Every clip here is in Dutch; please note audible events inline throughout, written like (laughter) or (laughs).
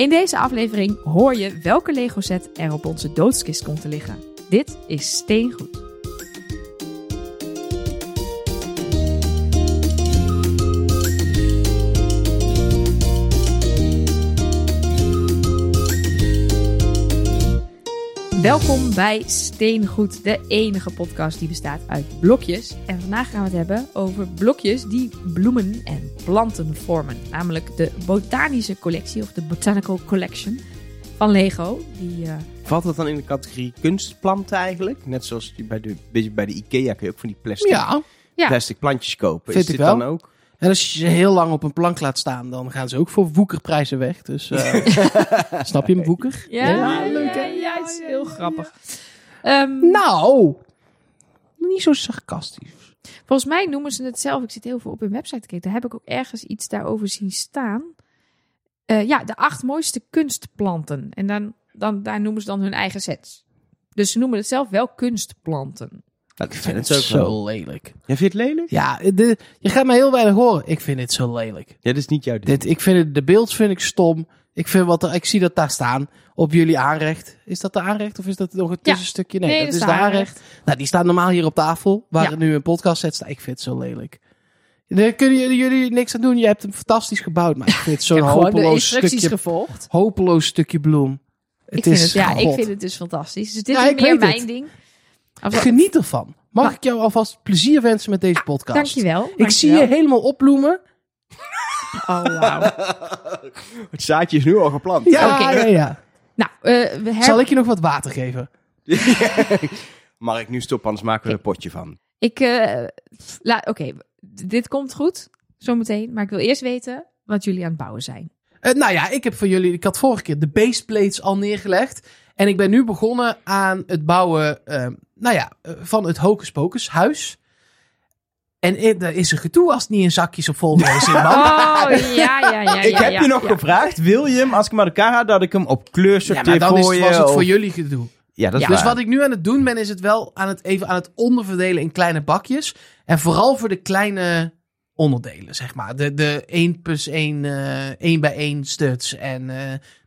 In deze aflevering hoor je welke Lego set er op onze doodskist komt te liggen. Dit is Steengoed. Welkom bij Steengoed, de enige podcast die bestaat uit blokjes. En vandaag gaan we het hebben over blokjes die bloemen en planten vormen. Namelijk de botanische collectie of de Botanical Collection van Lego. Die, uh... Valt dat dan in de categorie kunstplanten eigenlijk? Net zoals je bij de, bij de Ikea kun je ook van die plastic, Ja, Ja. plastic plantjes kopen. Vind is ik dit wel. dan ook? en als je ze heel lang op een plank laat staan, dan gaan ze ook voor woekerprijzen weg. Dus eh, (laughs) snap je hem, woeker? Ja, leuk hè? Is heel grappig. Ehm, Nou, niet zo sarcastisch. Volgens mij noemen ze het zelf. Ik zit heel veel op hun website te kijken. Daar heb ik ook ergens iets daarover zien staan. Eh, ja, de acht mooiste kunstplanten. En dan, dan, daar noemen ze dan hun eigen sets. Dus ze noemen het zelf wel kunstplanten. Dat Ik vind het zo lelijk. Jij vindt het lelijk? Ja, de, je gaat me heel weinig horen. Ik vind het zo lelijk. Ja, dit is niet jouw ding. Dit, ik vind het, de beelds vind ik stom. Ik, vind wat er, ik zie dat daar staan. Op jullie aanrecht. Is dat de aanrecht of is dat nog een tussenstukje? Nee, Nee, dat is de aanrecht. Nou, die staan normaal hier op tafel. Waar er nu een podcast zet staat. Ik vind het zo lelijk. Daar kunnen jullie, jullie niks aan doen. Je hebt hem fantastisch gebouwd. Maar ik vind het (laughs) zo'n hopeloos stukje, gevolgd. hopeloos stukje bloem. Het ik vind is het, ja, ik vind het dus fantastisch. Dus dit Ja, is meer mijn het. ding. Of- Geniet ervan. Mag Maar- ik jou alvast plezier wensen met deze podcast? Dankjewel. Ik zie je helemaal opbloemen. Oh, (laughs) wauw. Het zaadje is nu al geplant. Ja, Oké. ja, ja. nou, eh, we her- Zal ik je nog wat water geven? (laughs) Mag ik nu stoppen, anders maken we er een potje van. Ik, eh, la- oké, dit komt goed, zometeen. Maar ik wil eerst weten wat jullie aan het bouwen zijn. Eh, nou ja, ik heb voor jullie, ik had vorige keer de baseplates al neergelegd. En ik ben nu begonnen aan het bouwen, eh, nou ja, eh, van het Hocus Pocus huis. En eh, er is een gedoe als het niet in zakjes op volgende zit, man. (laughs) Oh, ja, ja, ja. (laughs) ik ja, heb ja, je nog ja. gevraagd, wil je hem, als ik hem uit elkaar haal, dat ik hem op kleur Ja, sorteer maar dan is, voor je? was het of- voor jullie gedoe. Ja, dat is Ja. Dus wat ik nu aan het doen ben, is het wel aan het, even aan het onderverdelen in kleine bakjes. En vooral voor de kleine onderdelen, zeg maar. De, de 1 plus 1, eh 1 bij 1 studs en eh,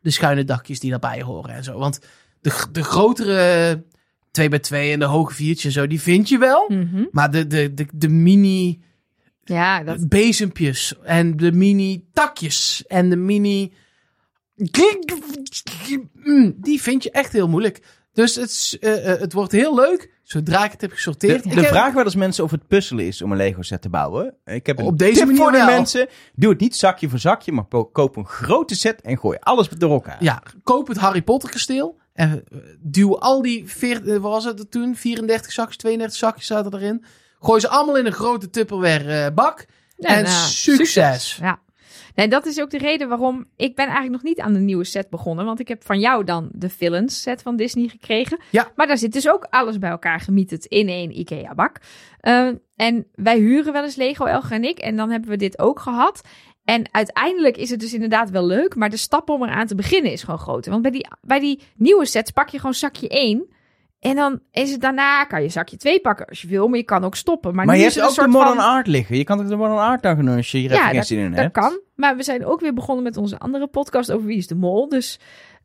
de schuine dakjes die daarbij horen en zo. Want de, de grotere 2 bij 2 en de hoge viertjes en zo, die vind je wel. Mhm. Maar de, de, de, de mini Ja, dat, bezempjes en de mini takjes en de mini... Mm, Die vind je echt heel moeilijk. Dus het, is, eh, eh, het wordt heel leuk zodra ik het heb gesorteerd. de heb- vraag wel eens mensen of het puzzelen is om een Lego set te bouwen. Ik heb een Op deze tip manier voor de mensen. Doe het niet zakje voor zakje, maar koop een grote set en gooi alles door elkaar. Ja, koop het Harry Potter kasteel. En eh, duw al die, veer, eh, wat was het toen? 34 zakjes, 32 zakjes zaten erin. Gooi ze allemaal in een grote Tupperware eh, bak. en nou, succes. Ja. Nee, dat is ook de reden waarom ik ben eigenlijk nog niet aan de nieuwe set begonnen. Want ik heb van jou dan de Villains set van Disney gekregen. Ja. Maar daar zit dus ook alles bij elkaar gemieterd in één Ikea bak. Eh, en wij huren wel eens Lego, Elge en ik. En dan hebben we dit ook gehad. En uiteindelijk is het dus inderdaad wel leuk. Maar de stap om eraan te beginnen is gewoon groter. Want bij die, bij die nieuwe sets pak je gewoon zakje 1. En dan is het daarna, kan je zakje 2 pakken als je wil. Maar je kan ook stoppen. Maar, Maar nu je is hebt ook een de soort modern van... art liggen. Je kan ook de modern art dan doen als je hier even geen zin in dat hebt. kan. Maar we zijn ook weer begonnen met onze andere podcast over Wie is de Mol. Dus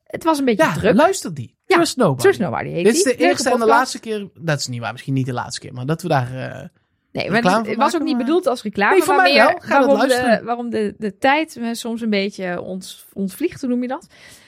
het was een beetje Ja, druk. luister die. Ja, Trust Nobody. Trust Nobody heet Dit is de eerste en de laatste keer. Dat is niet waar, misschien niet de laatste keer, maar dat we daar. eh, Nee, maar het, was ook niet maar- bedoeld als reclame. Nee, voor maar mij meer wel. Ga dat waarom, de, waarom de, de tijd me soms een beetje ont, ontvliegt, hoe noem je dat?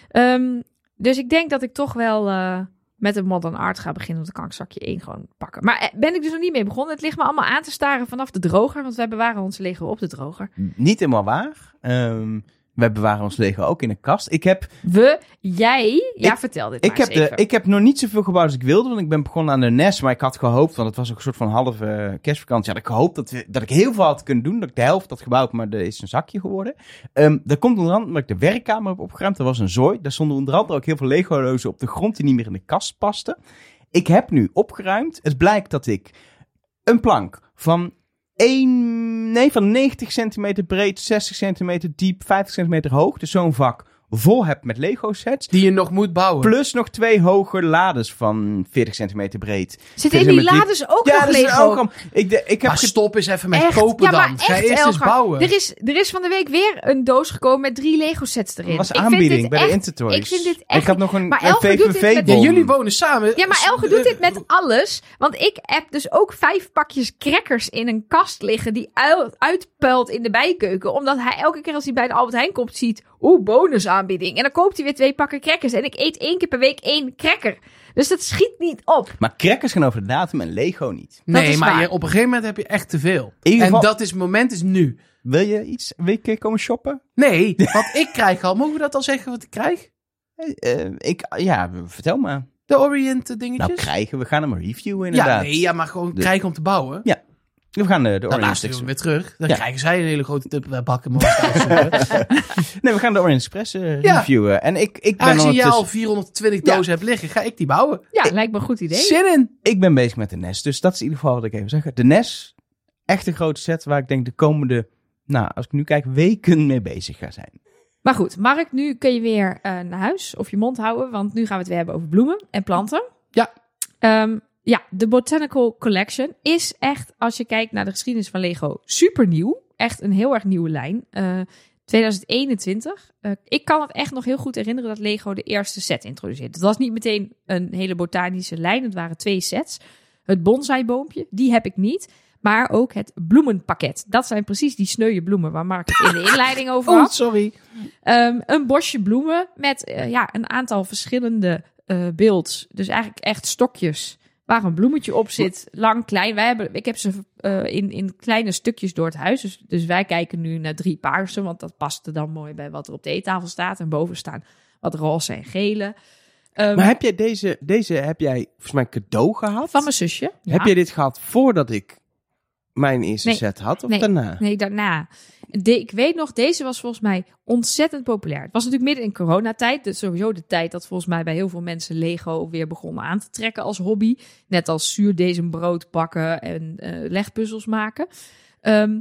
Ehm, dus ik denk dat ik toch wel eh, met een modern art ga beginnen. Want dan kan ik zakje 1 gewoon pakken. Maar eh, ben ik dus nog niet mee begonnen. Het ligt me allemaal aan te staren vanaf de droger. Want wij bewaren onze Lego op de droger. Niet helemaal waar. Ehm wij bewaren ons Lego ook in een kast. Ik heb, We, jij... Ja, Ik- vertel dit ik, maar heb eens de, ik heb nog niet zoveel gebouwd als ik wilde. Want ik ben begonnen aan de NES. Maar ik had gehoopt, want het was ook een soort van halve eh, kerstvakantie. Had ik gehoopt dat, we, dat ik heel veel had kunnen doen. Dat ik de helft had gebouwd, maar er is een zakje geworden. Ehm dat komt onder andere omdat ik de werkkamer heb opgeruimd. Er was een zooi. Daar stonden onder andere ook heel veel Lego-lozen op de grond die niet meer in de kast pasten. Ik heb nu opgeruimd. Het blijkt dat ik een plank van 1, nee, van 90 centimeter breed, 60 centimeter diep, 50 centimeter hoog. Dus zo'n vak vol heb met Lego sets. Die je nog moet bouwen. Plus nog twee hoge lades van 40 centimeter breed. Zit Vind in die lades ook ja, nog dat is Lego? ook al. Ik, de, ik heb maar stop eens even met Echt? kopen ja, maar dan. Ga echt, eerst eens bouwen. Er is, er is van de week weer een doos gekomen met drie Lego sets erin. Dat was Ik vind aanbieding dit bij de echt- Intertoys. Ik vind dit echt... Ik had nog een, Maar VVV met- Ja, jullie wonen samen. Ja, maar Elge doet dit met alles. Want ik heb dus ook vijf pakjes crackers in een kast liggen die uil- uitpuilt in de bijkeuken. Omdat hij elke keer als hij bij de Albert Heijn komt ziet, oeh, bonusaanbieding. En dan koopt hij weer twee pakken crackers. En ik eet één keer per week één cracker. Dus dat schiet niet op. Maar crackers gaan over de datum en Lego niet. Dat Nee, is maar waar. je, op een gegeven moment heb je echt te veel. Ieder En geval- dat is het moment is nu. Wil je iets, wil je een keer komen shoppen? Nee, (laughs) want ik krijg al. Mogen we dat al zeggen wat ik krijg? Eh, eh, ik, ja, vertel maar. De Orient eh, dingetjes? Nou, krijgen. We gaan hem reviewen ja, inderdaad. nee, ja, maar gewoon De- krijgen om te bouwen. We gaan eh, de doen we Express. weer terug. Dan Ja. krijgen zij een hele grote tupperware bak en mogen ze uitzoeken. (laughs) Nee, we gaan de Orange Express eh, Ja. reviewen. En ik, ik ben Aangezien jij al ondertussen... 420 Ja. dozen hebt liggen, ga ik die bouwen. Ja, lijkt me een goed idee. Zin in. Ik ben bezig met de NES. Dus dat is in ieder geval wat ik even zeg. De NES, echt een grote set waar ik denk de komende, nou, als ik nu kijk, weken mee bezig ga zijn. Maar goed, Mark, nu kun je weer eh, naar huis of je mond houden. Want nu gaan we het weer hebben over bloemen en planten. Ja. Ehm, ja, de Botanical Collection is echt, als je kijkt naar de geschiedenis van Lego, super nieuw. Echt een heel erg nieuwe lijn. Eh, 2021. Eh, ik kan het echt nog heel goed herinneren dat Lego de eerste set introduceerde. Het was niet meteen een hele botanische lijn. Het waren twee sets. Het bonsaiboompje, die heb ik niet. Maar ook het bloemenpakket. Dat zijn precies die sneuwe bloemen waar Mark het in de inleiding (laughs) over Oh, had. sorry. Ehm, een bosje bloemen met eh, ja, een aantal verschillende eh beelds. Dus eigenlijk echt stokjes waar een bloemetje op zit. Lang, klein. Wij hebben, ik heb ze eh, in, in kleine stukjes door het huis. Dus, dus wij kijken nu naar drie paarse. Want dat past er dan mooi bij wat er op de eettafel staat. En boven staan wat roze en gele. Ehm, Maar heb jij deze, deze heb jij volgens mij cadeau gehad? van mijn zusje. Ja. Heb jij dit gehad voordat ik mijn eerste Nee. set had of Nee. daarna? Nee, daarna. De, ik weet nog, deze was volgens mij ontzettend populair. Het was natuurlijk midden in coronatijd. Dus sowieso de tijd dat volgens mij bij heel veel mensen Lego weer begonnen aan te trekken als hobby. Net als zuurdesembrood bakken en eh, legpuzzels maken. Ehm,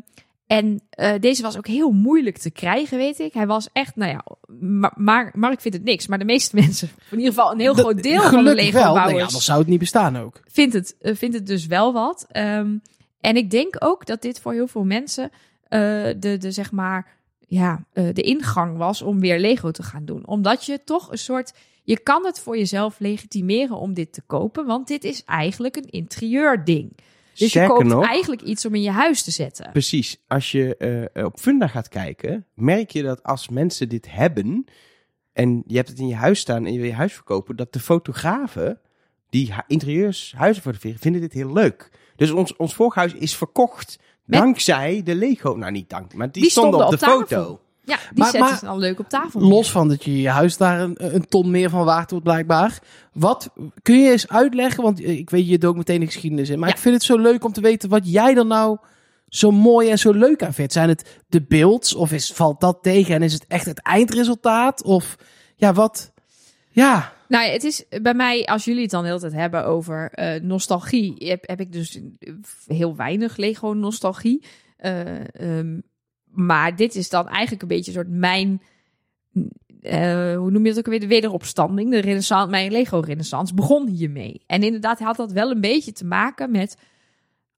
en eh, deze was ook heel moeilijk te krijgen, weet ik. Hij was echt, nou ja, maar, maar Mark vindt het niks. Maar de meeste (laughs) mensen, in ieder geval een heel Dat- groot deel van de gelukkig wel. Lego-bouwers Nee, anders zou het niet bestaan ook. vindt het, eh, vindt het dus wel wat. Ehm, en ik denk ook dat dit voor heel veel mensen eh, de, de, zeg maar, ja, eh, de ingang was om weer Lego te gaan doen. Omdat je toch een soort. Je kan het voor jezelf legitimeren om dit te kopen, want dit is eigenlijk een interieurding. Dus Sterker je koopt nog, eigenlijk iets om in je huis te zetten. precies. Als je eh, op Funda gaat kijken, merk je dat als mensen dit hebben en je hebt het in je huis staan en je wil je huis verkopen, dat de fotografen die interieurs huizen fotograferen, vinden dit heel leuk. Dus ons, ons voorhuis is verkocht Met- dankzij de Lego. Nou, niet dank, maar die, Die stonden, stonden op de tafel. foto. Ja, die Maar- zetten maar- ze dan leuk op tafel. Los van dat je je huis daar een, een ton meer van waard wordt, blijkbaar. Wat kun je eens uitleggen? Want eh, ik weet, je dook meteen de geschiedenis in. Maar Ja. ik vind het zo leuk om te weten wat jij er nou zo mooi en zo leuk aan vindt. Zijn het de beelds? Of is, valt dat tegen en is het echt het eindresultaat? Of ja, wat? Ja, Nou, het is bij mij, als jullie het dan de hele tijd hebben over eh, nostalgie, heb, heb ik dus heel weinig Lego-nostalgie. Eh, ehm, maar dit is dan eigenlijk een beetje een soort mijn, eh, hoe noem je het ook weer, de wederopstanding, de renaissance, mijn Lego-renaissance begon hiermee. En inderdaad had dat wel een beetje te maken met,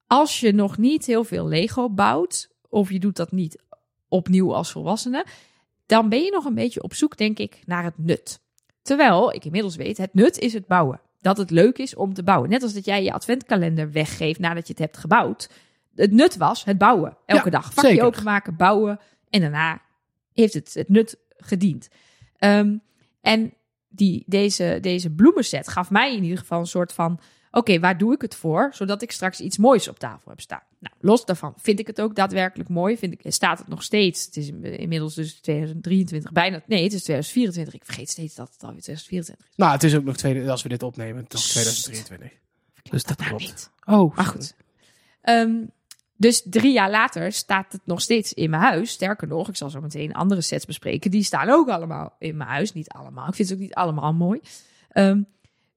als je nog niet heel veel Lego bouwt, of je doet dat niet opnieuw als volwassene, dan ben je nog een beetje op zoek, denk ik, naar het nut. Terwijl ik inmiddels weet, het nut is het bouwen. Dat het leuk is om te bouwen. Net als dat jij je adventkalender weggeeft nadat je het hebt gebouwd. Het nut was het bouwen. Elke Ja, dag. Vakje openmaken, bouwen. En daarna heeft het het nut gediend. Ehm, en die, deze, deze bloemenset gaf mij in ieder geval een soort van... Oké, waar doe ik het voor? Zodat ik straks iets moois op tafel heb staan. Nou, los daarvan vind ik het ook daadwerkelijk mooi. Vind ik, staat het nog steeds. Het is inmiddels dus 2023 bijna. Nee, het is 2024. Ik vergeet steeds dat het alweer 2024 is. nou, het is ook nog tweede, als we dit opnemen, toch 2023. Dus dat nou klopt. niet. Oh, Maar goed. Ehm, dus drie jaar later staat het nog steeds in mijn huis. Sterker nog, ik zal zo meteen andere sets bespreken. Die staan ook allemaal in mijn huis. Niet allemaal. Ik vind ze ook niet allemaal mooi. Ehm,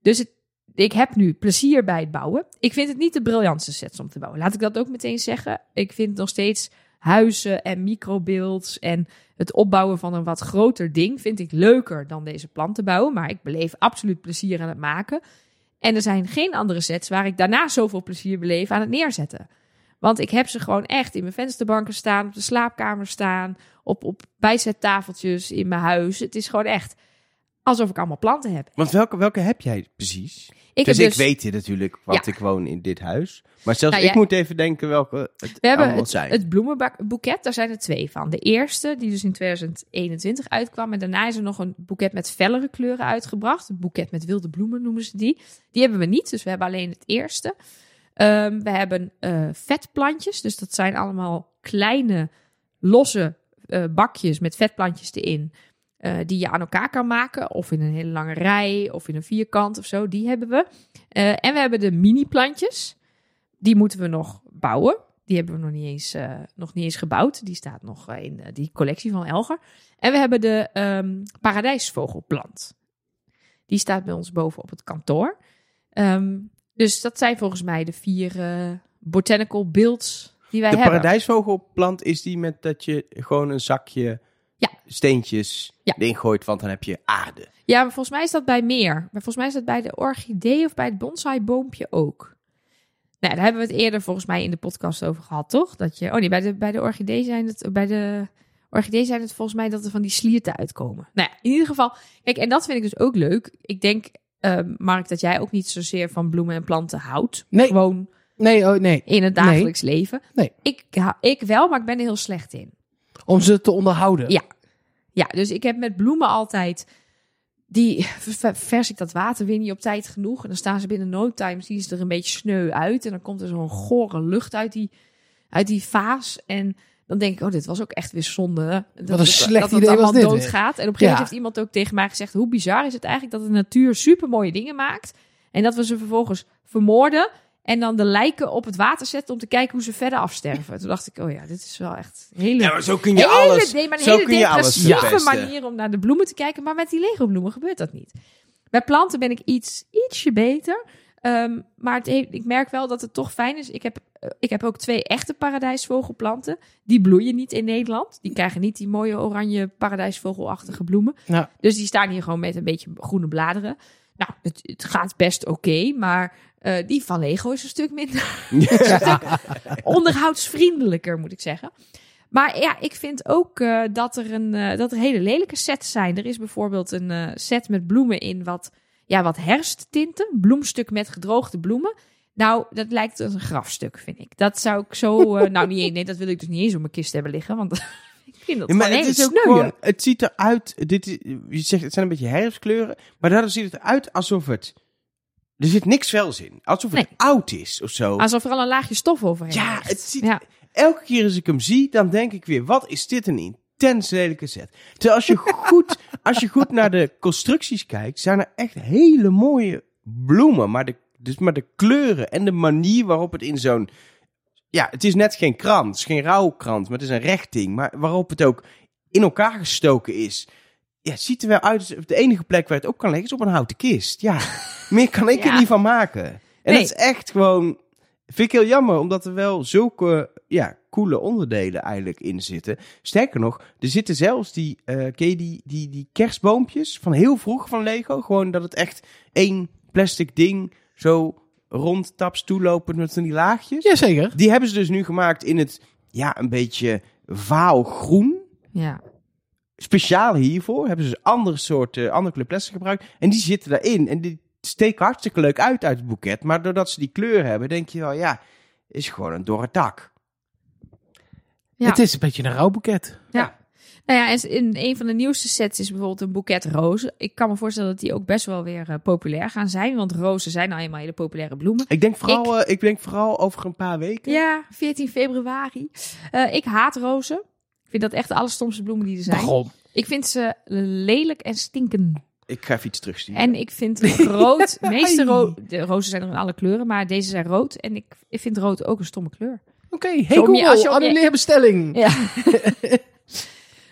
dus het, ik heb nu plezier bij het bouwen. Ik vind het niet de briljantste sets om te bouwen. Laat ik dat ook meteen zeggen. Ik vind nog steeds huizen en microbeelds en het opbouwen van een wat groter ding vind ik leuker dan deze planten bouwen. Maar ik beleef absoluut plezier aan het maken. En er zijn geen andere sets waar ik daarna zoveel plezier beleef aan het neerzetten. Want ik heb ze gewoon echt in mijn vensterbanken staan, op de slaapkamer staan, op, op bijzettafeltjes in mijn huis. Het is gewoon echt alsof ik allemaal planten heb. Want welke, welke heb jij precies? Ik dus ik dus, weet hier natuurlijk, want Ja. ik woon in dit huis. Maar zelfs Nou, ik jij- moet even denken welke het we hebben het, zijn. het bloemenboeket, daar zijn er twee van. De eerste, die dus in 2021 uitkwam. En daarna is er nog een boeket met fellere kleuren uitgebracht. Een boeket met wilde bloemen noemen ze die. Die hebben we niet, dus we hebben alleen het eerste. Ehm, we hebben eh, vetplantjes, dus dat zijn allemaal kleine, losse eh, bakjes met vetplantjes erin. Eh, die je aan elkaar kan maken, of in een hele lange rij, of in een vierkant of zo. Die hebben we. Eh, en we hebben de mini-plantjes. Die moeten we nog bouwen. Die hebben we nog niet eens, eh, nog niet eens gebouwd. Die staat nog in die collectie van Elger. En we hebben de ehm, paradijsvogelplant. Die staat bij ons boven op het kantoor. Ehm, dus dat zijn volgens mij de vier botanical builds die wij de hebben. paradijsvogelplant is die met dat je gewoon een zakje Ja. steentjes Ja. erin gooit, want dan heb je aarde. Ja, maar volgens mij is dat bij meer. Maar volgens mij is dat bij de orchidee of bij het bonsai-boompje ook. Nou, daar hebben we het eerder volgens mij in de podcast over gehad, toch? Dat je, oh nee, bij de, bij de orchidee zijn het, bij de orchidee zijn het volgens mij dat er van die slierten uitkomen. Nou ja, in ieder geval, kijk, en dat vind ik dus ook leuk. Ik denk, eh, Mark, dat jij ook niet zozeer van bloemen en planten houdt. Nee. Gewoon Nee, oh, nee. in het dagelijks leven. Nee. Ik, ik wel, maar ik ben er heel slecht in. Om ze te onderhouden. Ja. Ja, dus ik heb met bloemen altijd. Die ver- vers ik dat water weer niet op tijd genoeg. En dan staan ze binnen no time, zien ze er een beetje sneu uit. En dan komt er zo'n gore lucht uit die, uit die vaas. En dan denk ik, oh, dit was ook echt weer zonde. Dat een het- slecht dat het idee was dit doodgaat. En op een gegeven moment Ja. heeft iemand ook tegen mij gezegd... hoe bizar is het eigenlijk dat de natuur super mooie dingen maakt... en dat we ze vervolgens vermoorden... en dan de lijken op het water zetten om te kijken hoe ze verder afsterven. Toen dacht ik, oh ja, dit is wel echt hele Ja, maar zo kun je hele, alles. nee, maar een zo hele kun je alles depressieve manier om naar de bloemen te kijken. Maar met die Lego-bloemen gebeurt dat niet. Bij planten ben ik iets, ietsje beter. Ehm, maar het heeft- ik merk wel dat het toch fijn is. Ik heb, eh, ik heb ook twee echte paradijsvogelplanten. Die bloeien niet in Nederland. Die krijgen niet die mooie oranje paradijsvogelachtige bloemen. Ja. Dus die staan hier gewoon met een beetje groene bladeren. Nou, het, het gaat best oké. maar eh, die van Lego is een stuk minder (laughs) (laughs) onderhoudsvriendelijker, moet ik zeggen. Maar ja, ik vind ook eh, dat, er een, eh, dat er hele lelijke sets zijn. Er is bijvoorbeeld een set met bloemen in wat, ja, wat herfsttinten. Bloemstuk met gedroogde bloemen. Nou, dat lijkt als een grafstuk, vind ik. Dat zou ik zo... nou, niet, nee, dat wil ik dus niet eens op mijn kist hebben liggen. Want vind dat Ja, maar het is ook gewoon, het ziet eruit, dit is, je zegt het zijn een beetje herfstkleuren, maar daardoor ziet het eruit alsof het, er zit niks vels in. Alsof het Nee. oud is of zo. Alsof er al een laagje stof overheen Ja, ligt. het ziet, Ja. elke keer als ik hem zie, dan denk ik weer, wat is dit een intens lelijke set. Terwijl als je (laughs) goed, als je goed naar de constructies kijkt, zijn er echt hele mooie bloemen. Maar de, dus maar de kleuren en de manier waarop het in zo'n, ja, het is net geen krant, het is geen rouwkrant, maar het is een recht ding. Maar waarop het ook in elkaar gestoken is. Ja, het ziet er wel uit. De enige plek waar het ook kan liggen is op een houten kist. Ja, (laughs) meer kan ik Ja. er niet van maken. En Nee. dat is echt gewoon, vind ik heel jammer, omdat er wel zulke ja, coole onderdelen eigenlijk in zitten. Sterker nog, er zitten zelfs die, ken je die, die, die kerstboompjes van heel vroeg van Lego. Gewoon dat het echt één plastic ding zo rond taps toelopend met van die laagjes. Jazeker. Die hebben ze dus nu gemaakt in het, ja, een beetje vaal groen. Ja. Speciaal hiervoor hebben ze dus andere soorten, andere kleur plastic gebruikt. En die zitten daarin. En die steken hartstikke leuk uit uit het boeket. Maar doordat ze die kleur hebben, denk je wel, ja, is gewoon een dorre tak. Ja. Het is een beetje een rouwboeket. Ja. Nou ja, in een van de nieuwste sets is bijvoorbeeld een boeket rozen. Ik kan me voorstellen dat die ook best wel weer eh, populair gaan zijn. Want rozen zijn nou eenmaal hele populaire bloemen. Ik denk vooral, ik... ik denk vooral over een paar weken. Ja, 14 februari. Eh, ik haat rozen. Ik vind dat echt de allerstomste bloemen die er zijn. Waarom? Ik vind ze lelijk en stinken. Ik ga even iets terugsturen. En ik vind (laughs) rood, de meeste ro de rozen zijn er in alle kleuren, maar deze zijn rood. En ik, ik vind rood ook een stomme kleur. Oké, hey om je- Google, als je om je- annuleer bestelling. Ja. (laughs)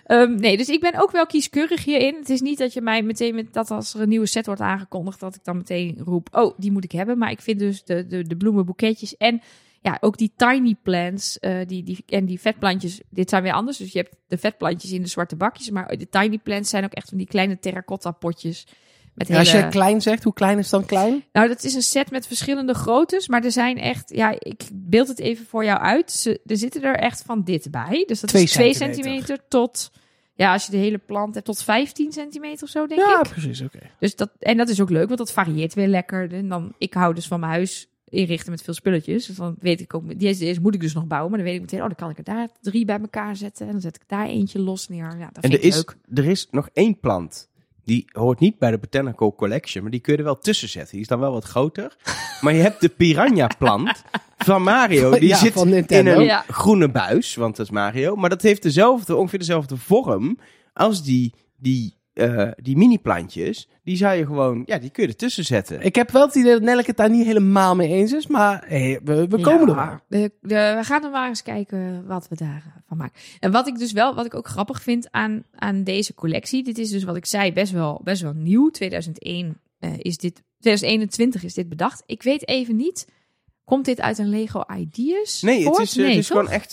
Ehm, nee, dus ik ben ook wel kieskeurig hierin. Het is niet dat je mij meteen met dat als er een nieuwe set wordt aangekondigd, dat ik dan meteen roep, oh, die moet ik hebben. Maar ik vind dus de, de, de bloemenboeketjes en ja, ook die tiny plants eh, die, die, en die vetplantjes, dit zijn weer anders. Dus je hebt de vetplantjes in de zwarte bakjes, maar de tiny plants zijn ook echt van die kleine terracotta potjes. Met Ja, als je klein zegt, hoe klein is dan klein? Nou, dat is een set met verschillende groottes, maar er zijn echt, ja, ik beeld het even voor jou uit. Ze, er zitten er echt van dit bij. Dus dat Twee is 2 centimeter. centimeter tot, ja, als je de hele plant hebt, tot 15 centimeter of zo, denk Ja, ik. precies, oké. Dus dat, en dat is ook leuk, want dat varieert weer lekker. En dan, ik hou dus van mijn huis inrichten met veel spulletjes. Dus dan weet ik ook, deze, deze moet ik dus nog bouwen. Maar dan weet ik meteen, oh, dan kan ik er daar drie bij elkaar zetten. En dan zet ik daar eentje los neer. Ja, dat En vind er ik is, leuk. er is nog één plant. Die hoort niet bij de Botanical Collection, maar die kun je er wel tussen zetten. Die is dan wel wat groter. (laughs) maar je hebt de piranha plant van Mario. Die Ja, zit van in een Ja. groene buis, want dat is Mario. Maar dat heeft dezelfde, ongeveer dezelfde vorm als die, die, eh, die mini-plantjes. Die zou je gewoon, ja, die kun je ertussen zetten. Ik heb wel het idee dat Nelleke het daar niet helemaal mee eens is, maar hey, we, we komen er de- de- we gaan er maar eens kijken wat we daarvan maken. En wat ik dus wel, wat ik ook grappig vind aan, aan deze collectie. Dit is dus wat ik zei, best wel, best wel nieuw. 2001 eh, is dit, 2021 is dit bedacht. Ik weet even niet, komt dit uit een Lego Ideas? Nee, het is, eh, het is gewoon echt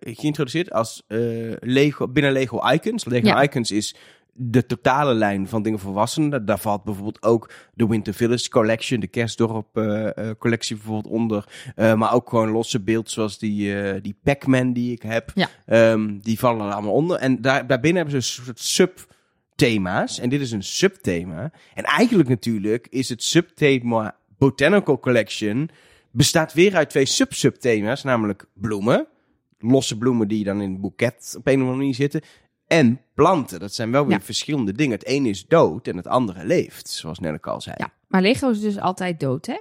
geïntroduceerd als eh, Lego, binnen Lego Icons. Lego Ja. Icons is de totale lijn van dingen voor volwassenen. Daar, valt bijvoorbeeld ook de Winter Village Collection, de Kerstdorp eh, eh, collectie bijvoorbeeld onder. Eh, maar ook gewoon losse beelden zoals die, eh, die Pac-Man die ik heb. Ja. Ehm, die vallen er allemaal onder. En daar, daarbinnen hebben ze een soort subthema's. En dit is een subthema. En eigenlijk natuurlijk is het subthema Botanical Collection bestaat weer uit twee sub-subthema's, namelijk bloemen. Losse bloemen die dan in een boeket op een of andere manier zitten. En planten. Dat zijn wel weer Ja. verschillende dingen. Het ene is dood en het andere leeft, zoals Nelleke al zei. Ja, maar Lego is dus altijd dood, hè?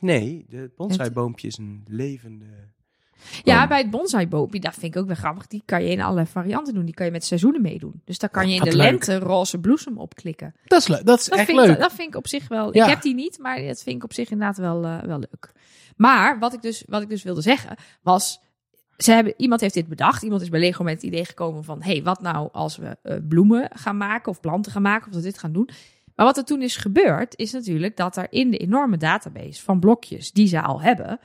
Nee, de bonsaiboompje is een levende... Ja, boom. bij het bonsaiboompje, dat vind ik ook wel grappig. Die kan je in allerlei varianten doen. Die kan je met seizoenen meedoen. Dus daar kan je in de leuk. lente roze bloesem opklikken. Dat is leuk. Dat is Dat echt vind, ik, leuk. dat vind ik op zich wel. Ja. Ik heb die niet, maar dat vind ik op zich inderdaad wel, eh, wel leuk. Maar wat ik, dus, wat ik dus wilde zeggen was. Ze hebben, iemand heeft dit bedacht. Iemand is bij Lego met het idee gekomen van: hey, wat nou als we eh, bloemen gaan maken of planten gaan maken of dat dit gaan doen. Maar wat er toen is gebeurd, is natuurlijk dat er in de enorme database van blokjes die ze al hebben,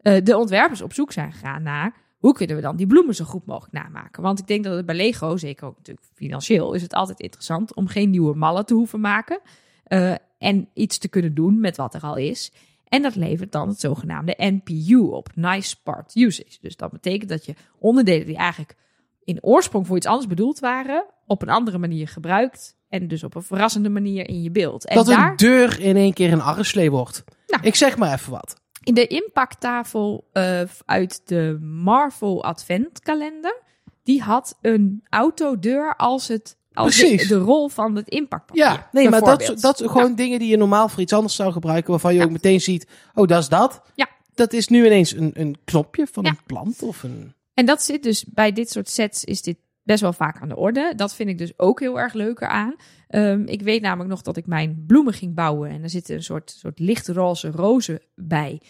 eh, de ontwerpers op zoek zijn gegaan naar hoe kunnen we dan die bloemen zo goed mogelijk namaken. Want ik denk dat het bij Lego, zeker ook natuurlijk financieel, is het altijd interessant om geen nieuwe mallen te hoeven maken. eh, en iets te kunnen doen met wat er al is. En dat levert dan het zogenaamde NPU op, Nice Part Usage. Dus dat betekent dat je onderdelen die eigenlijk in oorsprong voor iets anders bedoeld waren, op een andere manier gebruikt. En dus op een verrassende manier in je beeld. En dat daar, een deur in één keer een arreslee wordt. Nou. Ik zeg maar even wat. in de impacttafel eh, uit de Marvel Adventkalender, die had een autodeur als het als de, Precies. de rol van het impactpapier. Ja, nee, maar dat, dat zijn gewoon dingen die je normaal voor iets anders zou gebruiken, waarvan je Ja. ook meteen ziet, oh, dat is dat. Ja. Dat is nu ineens een, een knopje van Ja. een plant of een... En dat zit dus bij dit soort sets is dit best wel vaak aan de orde. Dat vind ik dus ook heel erg leuk eraan. Ehm, ik weet namelijk nog dat ik mijn bloemen ging bouwen en er zitten een soort, soort lichtroze rozen bij.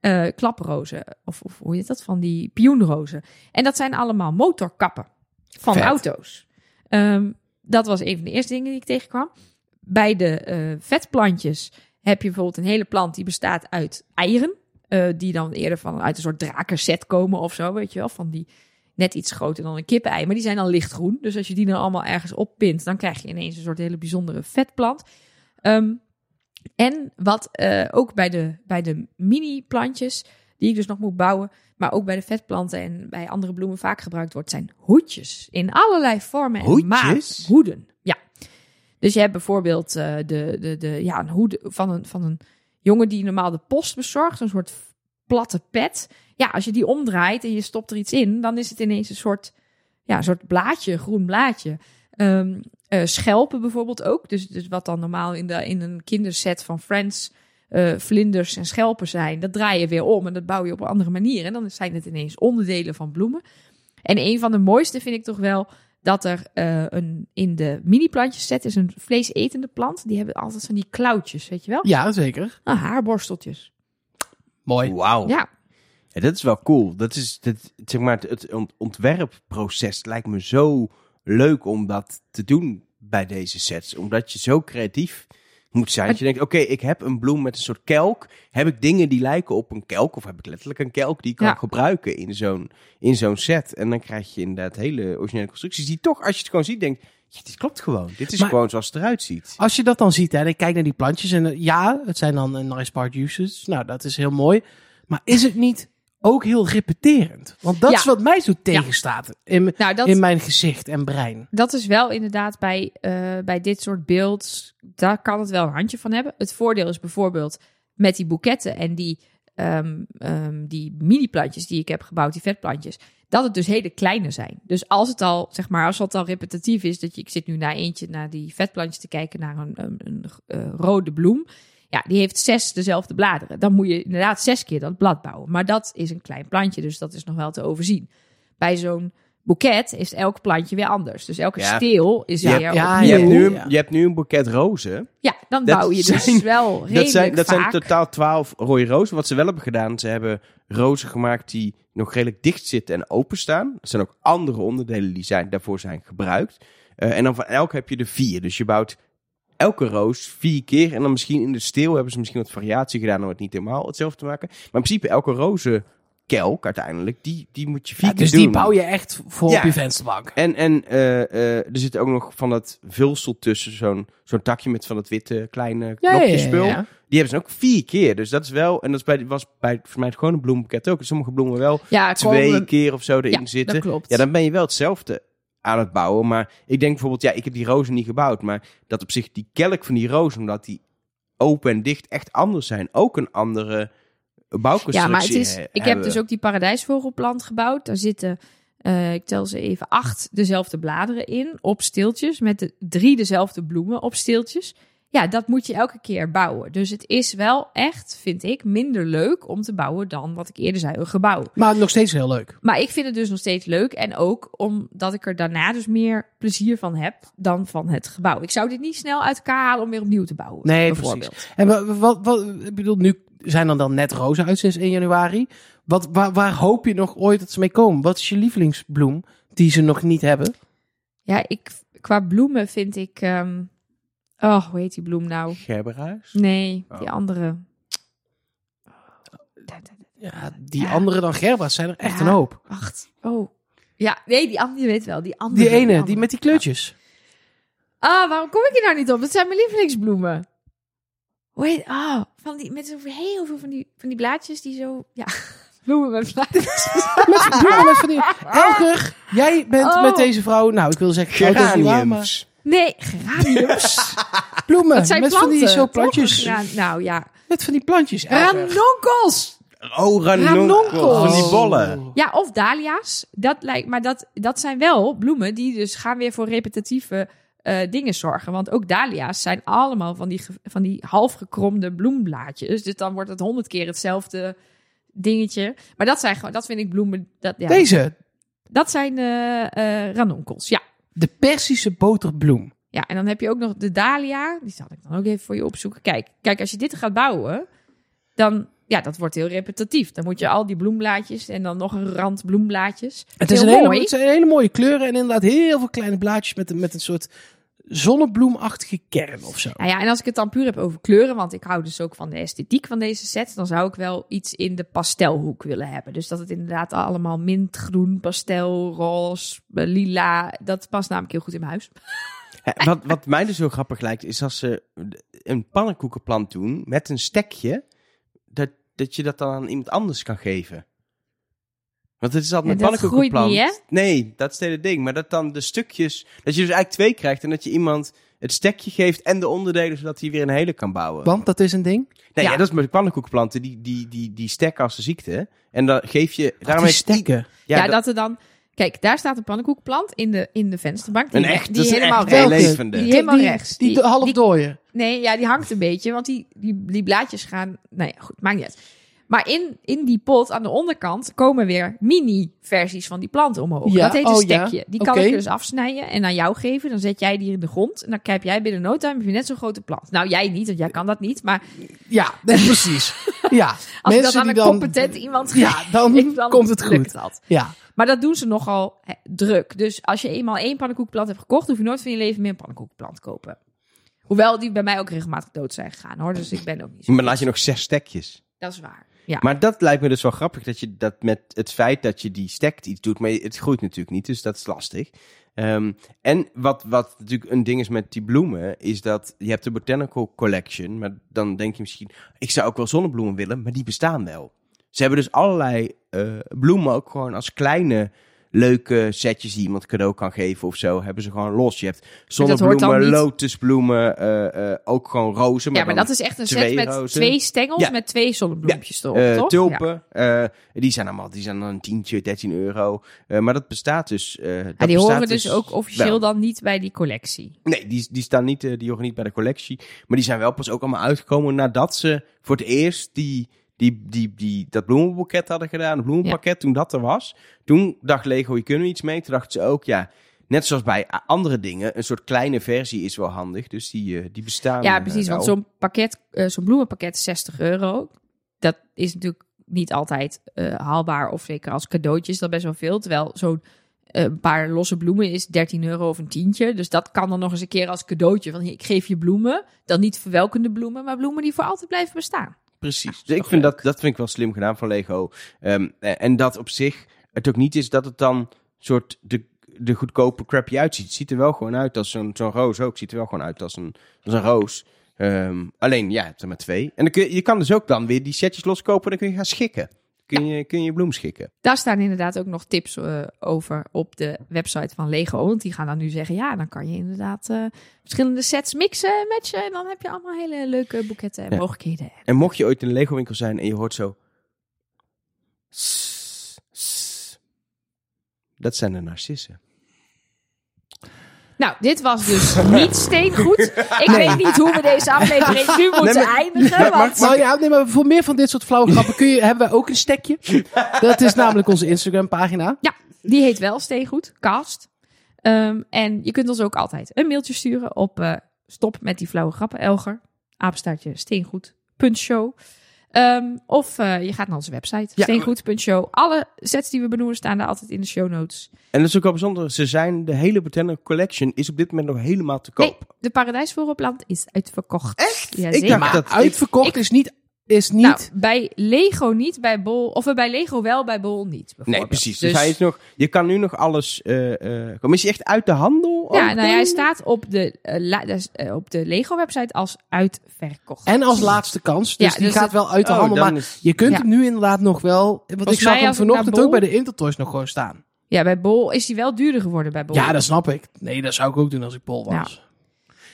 Eh, klaprozen, of, of hoe heet dat? Van die pioenrozen. En dat zijn allemaal motorkappen van Vet. auto's. Ehm, dat was een van de eerste dingen die ik tegenkwam. Bij de eh, vetplantjes heb je bijvoorbeeld een hele plant die bestaat uit eieren. eh, die dan eerder van uit een soort drakenset komen of zo, weet je wel. Van die net iets groter dan een kippenei, maar die zijn dan lichtgroen. Dus als je die dan allemaal ergens oppint, dan krijg je ineens een soort hele bijzondere vetplant. Ehm, en wat eh, ook bij de, bij de mini-plantjes, die ik dus nog moet bouwen, maar ook bij de vetplanten en bij andere bloemen vaak gebruikt wordt, zijn hoedjes. In allerlei vormen en Hoedjes? maten. Hoeden, ja. Dus je hebt bijvoorbeeld eh, de, de, de, ja, een hoed van een, van een jongen die normaal de post bezorgt, een soort platte pet. Ja, als je die omdraait en je stopt er iets in, dan is het ineens een soort, ja, een soort blaadje, groen blaadje. Ehm, eh, schelpen bijvoorbeeld ook. Dus, dus wat dan normaal in, de, in een kinderset van Friends eh, vlinders en schelpen zijn, dat draai je weer om en dat bouw je op een andere manier. En dan zijn het ineens onderdelen van bloemen. En een van de mooiste vind ik toch wel dat er eh, een, in de mini-plantjes set is een vleesetende plant. Die hebben altijd van die klauwtjes, weet je wel? Ja, zeker. Ah, haarborsteltjes. Mooi. Wauw. Ja, Ja, dat is wel cool. Dat is, dat, zeg maar, het, het ont- ontwerpproces lijkt me zo leuk om dat te doen bij deze sets. Omdat je zo creatief moet zijn. Dat je denkt, oké, ik heb een bloem met een soort kelk. Heb ik dingen die lijken op een kelk? Of heb ik letterlijk een kelk die ik kan Ja. gebruiken in zo'n, in zo'n set? En dan krijg je inderdaad hele originele constructies die toch, als je het gewoon ziet, denkt, ja, dit klopt gewoon. Dit is Maar- gewoon zoals het eruit ziet. Als je dat dan ziet, hè, en ik kijk naar die plantjes en eh, ja, het zijn dan een nice part uses. Nou, dat is heel mooi. Maar is het niet ook heel repeterend? Want dat Ja. is wat mij zo tegenstaat in, Nou, dat, in mijn gezicht en brein. dat is wel inderdaad bij, eh, bij dit soort beelds, daar kan het wel een handje van hebben. Het voordeel is bijvoorbeeld met die boeketten en die, ehm, die mini-plantjes die ik heb gebouwd, die vetplantjes, dat het dus hele kleine zijn. Dus als het al, zeg maar, als het al repetitief is, dat je, ik zit nu naar eentje, naar die vetplantjes te kijken, naar een, een, een eh, rode bloem. Ja, die heeft zes dezelfde bladeren. Dan moet je inderdaad zes keer dat blad bouwen. Maar dat is een klein plantje, dus dat is nog wel te overzien. Bij zo'n boeket is elk plantje weer anders. Dus elke Ja. steel is Je weer hebt, ja, opnieuw. je, hebt nu, ja. een- je hebt nu een boeket rozen. Ja, dan Dat bouw je dus zijn- wel redelijk Dat zijn, dat zijn totaal twaalf rode rozen. Wat ze wel hebben gedaan, ze hebben rozen gemaakt die nog redelijk dicht zitten en openstaan. Er zijn ook andere onderdelen die zijn, daarvoor zijn gebruikt. Eh, en dan van elk heb je er vier. Dus je bouwt elke roos vier keer. En dan misschien in de steel hebben ze misschien wat variatie gedaan om het niet helemaal hetzelfde te maken. Maar in principe elke rozenkelk uiteindelijk, die, die moet je vier Ja, keer dus doen. die bouw je echt voor Ja. op je vensterbank. En, en eh, eh, er zit ook nog van dat vulsel tussen, zo'n zo'n takje met van dat witte kleine knopjespul. Die hebben ze ook vier keer. Dus dat is wel, en dat is bij, was bij voor mij het gewone bloemboeket ook. Sommige bloemen wel ja, twee komen- keer of zo erin ja, zitten. dat klopt. Ja, dan ben je wel hetzelfde aan het bouwen. Maar ik denk bijvoorbeeld, ja, ik heb die rozen niet gebouwd. Maar dat op zich die kelk van die rozen, omdat die open en dicht echt anders zijn. Ook een andere bouwconstructie Ja, maar het is, he- ik heb dus ook die paradijsvogelplant gebouwd. Daar zitten, eh, ik tel ze even, acht dezelfde bladeren in op steeltjes. Met de drie dezelfde bloemen op steeltjes. Ja, dat moet je elke keer bouwen. Dus het is wel echt, vind ik, minder leuk om te bouwen dan wat ik eerder zei, een gebouw. Maar nog steeds heel leuk. Maar ik vind het dus nog steeds leuk. En ook omdat ik er daarna dus meer plezier van heb dan van het gebouw. Ik zou dit niet snel uit elkaar halen om weer opnieuw te bouwen. Nee, bijvoorbeeld. En wat, wat, wat, ik bedoel, nu zijn er dan net rozen uit sinds 1 januari. Wat, waar, waar hoop je nog ooit dat ze mee komen? Wat is je lievelingsbloem die ze nog niet hebben? Ja, ik, qua bloemen vind ik. ehm, oh, hoe heet die bloem nou? Gerberhuis? Nee, Oh. die andere. Ja, die Ja. andere dan Gerba's zijn er echt Ja. een hoop. Wacht. Oh. Ja, nee, die andere, je weet wel. Die andere. Die ene, die andere. met die kleurtjes. Ah, waarom kom ik hier nou niet op? Dat zijn mijn lievelingsbloemen. Hoe heet. Ah, van die, met zo heel veel van die, van die blaadjes die zo. Ja, (laughs) bloemen met blaadjes. (laughs) Met, bloemen met van die... Elger, jij bent Oh. met deze vrouw... Nou, ik wil zeggen... Geraniums. Nee, geraniums. (laughs) Bloemen, Dat zijn met planten. van die zo plantjes. Nou ja. Met van die plantjes. Ranonkels! Oh, Ranonkels. Van die bollen. Ja, of dahlia's. Dat lijkt, maar dat, dat zijn wel bloemen die dus gaan weer voor repetitieve eh, dingen zorgen. Want ook dahlia's zijn allemaal van die, van die half gekromde bloemblaadjes. Dus dan wordt het honderd keer hetzelfde dingetje. Maar dat zijn gewoon, dat vind ik bloemen. Dat, ja, Deze, dat zijn eh eh ranonkels. Ja. De Persische boterbloem. ja, en dan heb je ook nog de dahlia. Die zal ik dan ook even voor je opzoeken. Kijk, kijk als je dit gaat bouwen, dan ja, dat wordt heel repetitief. Dan moet je al die bloemblaadjes en dan nog een rand bloemblaadjes. Het, is Heel een hele, mooi. het zijn hele mooie kleuren en inderdaad heel veel kleine blaadjes met, een- met een soort zonnebloemachtige kern of zo. Nou ja, en als ik het dan puur heb over kleuren, want ik hou dus ook van de esthetiek van deze set, dan zou ik wel iets in de pastelhoek willen hebben. Dus dat het inderdaad allemaal mintgroen, pastel, roze, eh, lila, dat past namelijk heel goed in mijn huis. Wat, wat mij dus zo grappig lijkt, is als ze een pannenkoekenplant doen met een stekje, dat, dat je dat dan aan iemand anders kan geven. Want het is altijd Ja, met pannenkoekenplant. niet, Nee, dat is het hele ding. Maar dat dan de stukjes, dat je dus eigenlijk twee krijgt en dat je iemand het stekje geeft en de onderdelen, zodat hij weer een hele kan bouwen. Want dat is een ding. Nee, Ja. ja. dat is met pannenkoekenplanten, die, die, die, die stekken als de ziekte. En dan geef je... Daarom heeft- stekken. Ja, Ja, dat, dat, er dan... Kijk, daar staat een pannenkoekplant in de, in de vensterbank. een Die, echt, die dat is een helemaal echt rechts. Welke? levende. Die helemaal die, rechts. Die, Die- de half dooien. Nee, ja, die hangt een beetje, want die, die, die blaadjes gaan... Nou ja, goed, maakt niet uit. Maar in, in die pot aan de onderkant komen weer mini-versies van die planten omhoog. Ja, dat heet een oh ja, stekje. Die kan oké. ik je dus afsnijden en aan jou geven. Dan zet jij die in de grond en dan heb jij binnen no time heb je net zo'n grote plant. Nou, jij niet, want jij kan dat niet. Maar Ja, precies. Ja, (laughs) als ik mensen dat aan een dan... competent iemand geef, Ja, dan, (laughs) dan komt het goed. dat. Ja, Maar dat doen ze nogal druk. Dus als je eenmaal één pannenkoekplant hebt gekocht, hoef je nooit van je leven meer een pannenkoekplant te kopen. Hoewel die bij mij ook regelmatig dood zijn gegaan hoor. Dus ik ben ook niet zo. Maar laat je nog zes stekjes. Dat is waar. Ja. Maar dat lijkt me dus wel grappig, dat je dat met het feit dat je die stekt iets doet, maar het groeit natuurlijk niet, dus dat is lastig. Ehm, en wat, wat natuurlijk een ding is met die bloemen, is dat je hebt de Botanical Collection, maar dan denk je misschien, ik zou ook wel zonnebloemen willen, maar die bestaan wel. Ze hebben dus allerlei eh, bloemen ook gewoon als kleine leuke setjes die iemand cadeau kan geven of zo, hebben ze gewoon los. Je hebt zonnebloemen, niet- lotusbloemen, eh, eh, ook gewoon rozen. ja, maar dat is echt een set met rozen. twee stengels Ja. met twee zonnebloempjes erop, Eh, toch? Ja. tulpen, die zijn allemaal, die zijn dan een tientje, 13 euro. Maar dat bestaat dus. dat Ja, die horen dus ook officieel wel. dan niet bij die collectie. Nee, die, die staan niet, die horen niet bij de collectie. Maar die zijn wel pas ook allemaal uitgekomen nadat ze voor het eerst die, die, die, die, dat bloemenboeket hadden gedaan. Het bloemenpakket, toen dat er was. Toen dacht Lego, je kunnen iets mee. Toen dachten ze ook, ja, net zoals bij andere dingen, een soort kleine versie is wel handig. Dus die, eh, die bestaan. Ja, eh, precies. Want wel. zo'n pakket, eh, zo'n bloemenpakket is 60 euro. Dat is natuurlijk niet altijd haalbaar. Of zeker als cadeautje is dat best wel veel. Terwijl zo'n een paar losse bloemen is 13 euro of een tientje. Dus dat kan dan nog eens een keer als cadeautje. Van ik geef je bloemen. Dan niet verwelkende bloemen, maar bloemen die voor altijd blijven bestaan. Precies. Dus ik vind dat, dat vind ik wel slim gedaan van Lego. Ehm, eh, en dat op zich het ook niet is dat het dan soort de, de goedkope crappy uitziet. Het ziet er wel gewoon uit als zo'n zo'n roos ook. Het ziet er wel gewoon uit als een, als een roos. Ehm, alleen, ja, je hebt er maar twee. En dan kun je, je kan dus ook dan weer die setjes loskopen en dan kun je gaan schikken. Kun, je, kun je bloem schikken. Daar staan inderdaad ook nog tips eh, over op de website van Lego. Want die gaan dan nu zeggen, ja, dan kan je inderdaad eh, verschillende sets mixen en matchen. En dan heb je allemaal hele leuke boeketten en Ja. mogelijkheden. En mocht je ooit in een Lego winkel zijn en je hoort zo... "Sss, sss", Dat zijn de narcissen. Nou, dit was dus niet steengoed. Ik weet niet hoe we deze aflevering nu moeten Nee, maar- eindigen. maar- want... Ja, nee, maar voor meer van dit soort flauwe grappen kun je, hebben wij ook een stekje. Dat is namelijk onze Instagram pagina. Ja, die heet wel Steengoed, cast. Ehm, en je kunt ons ook altijd een mailtje sturen op eh, stop met die flauwe grappen, Elger. Apenstaartje steengoed.show. Ehm, of eh, je gaat naar onze website, Ja. steengoed.show. Alle sets die we benoemen staan daar altijd in de show notes. En dat is ook wel bijzonder. Ze zijn, de hele Botanical Collection is op dit moment nog helemaal te koop. Nee, de paradijsvooropland is uitverkocht. Echt? Ja, Ik dacht Maar dat- uitverkocht ik- is niet... Is niet Nou, bij Lego niet, bij Bol... Of bij Lego wel, bij Bol niet, Nee, precies. Dus, hij is nog, je kan nu nog alles. eh eh komen. Is hij echt uit de handel? Ja, nou, dan? hij staat op de, eh, la- dus, op de Lego-website als uitverkocht. En als laatste kans. Dus Ja, die dus gaat het- wel uit de Oh, handel. Maar is- je kunt Ja. hem nu inderdaad nog wel... Want ik zag hem vanochtend ook bij de Intertoys nog gewoon staan. Ja, bij Bol is hij wel duurder geworden bij Bol. Ja, dat snap ik. Nee, dat zou ik ook doen als ik bol was.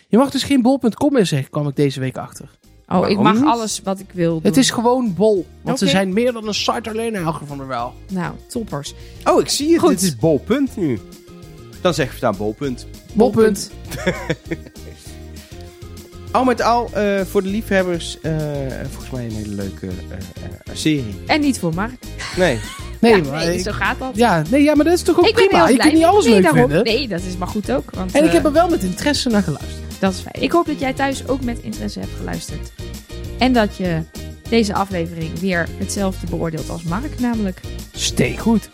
Je mag dus geen bol.com meer zeggen, kwam ik deze week achter. Oh, ik mag alles wat ik wil doen. Het is gewoon bol. Want ze Oké. zijn meer dan een site alleen Elger van der Wel. Nou, toppers. Oh, ik zie het. Goed. Dit is bolpunt nu. Dan zeg ik staan bolpunt. Bolpunt. (laughs) Al met al, eh, voor de liefhebbers, eh, volgens mij een hele leuke eh, serie. En niet voor Mark. Nee, (laughs) Nee, Ja, maar nee, ik- zo gaat dat. ja, nee, ja, maar dat is toch ook ik ben prima. heel Je kunt niet alles nee, leuk daarom. vinden. Nee, dat is maar goed ook. Want, En ik heb er wel met interesse naar geluisterd. Dat is fijn. Ik hoop dat jij thuis ook met interesse hebt geluisterd. En dat je deze aflevering weer hetzelfde beoordeelt als Mark, namelijk Steek goed.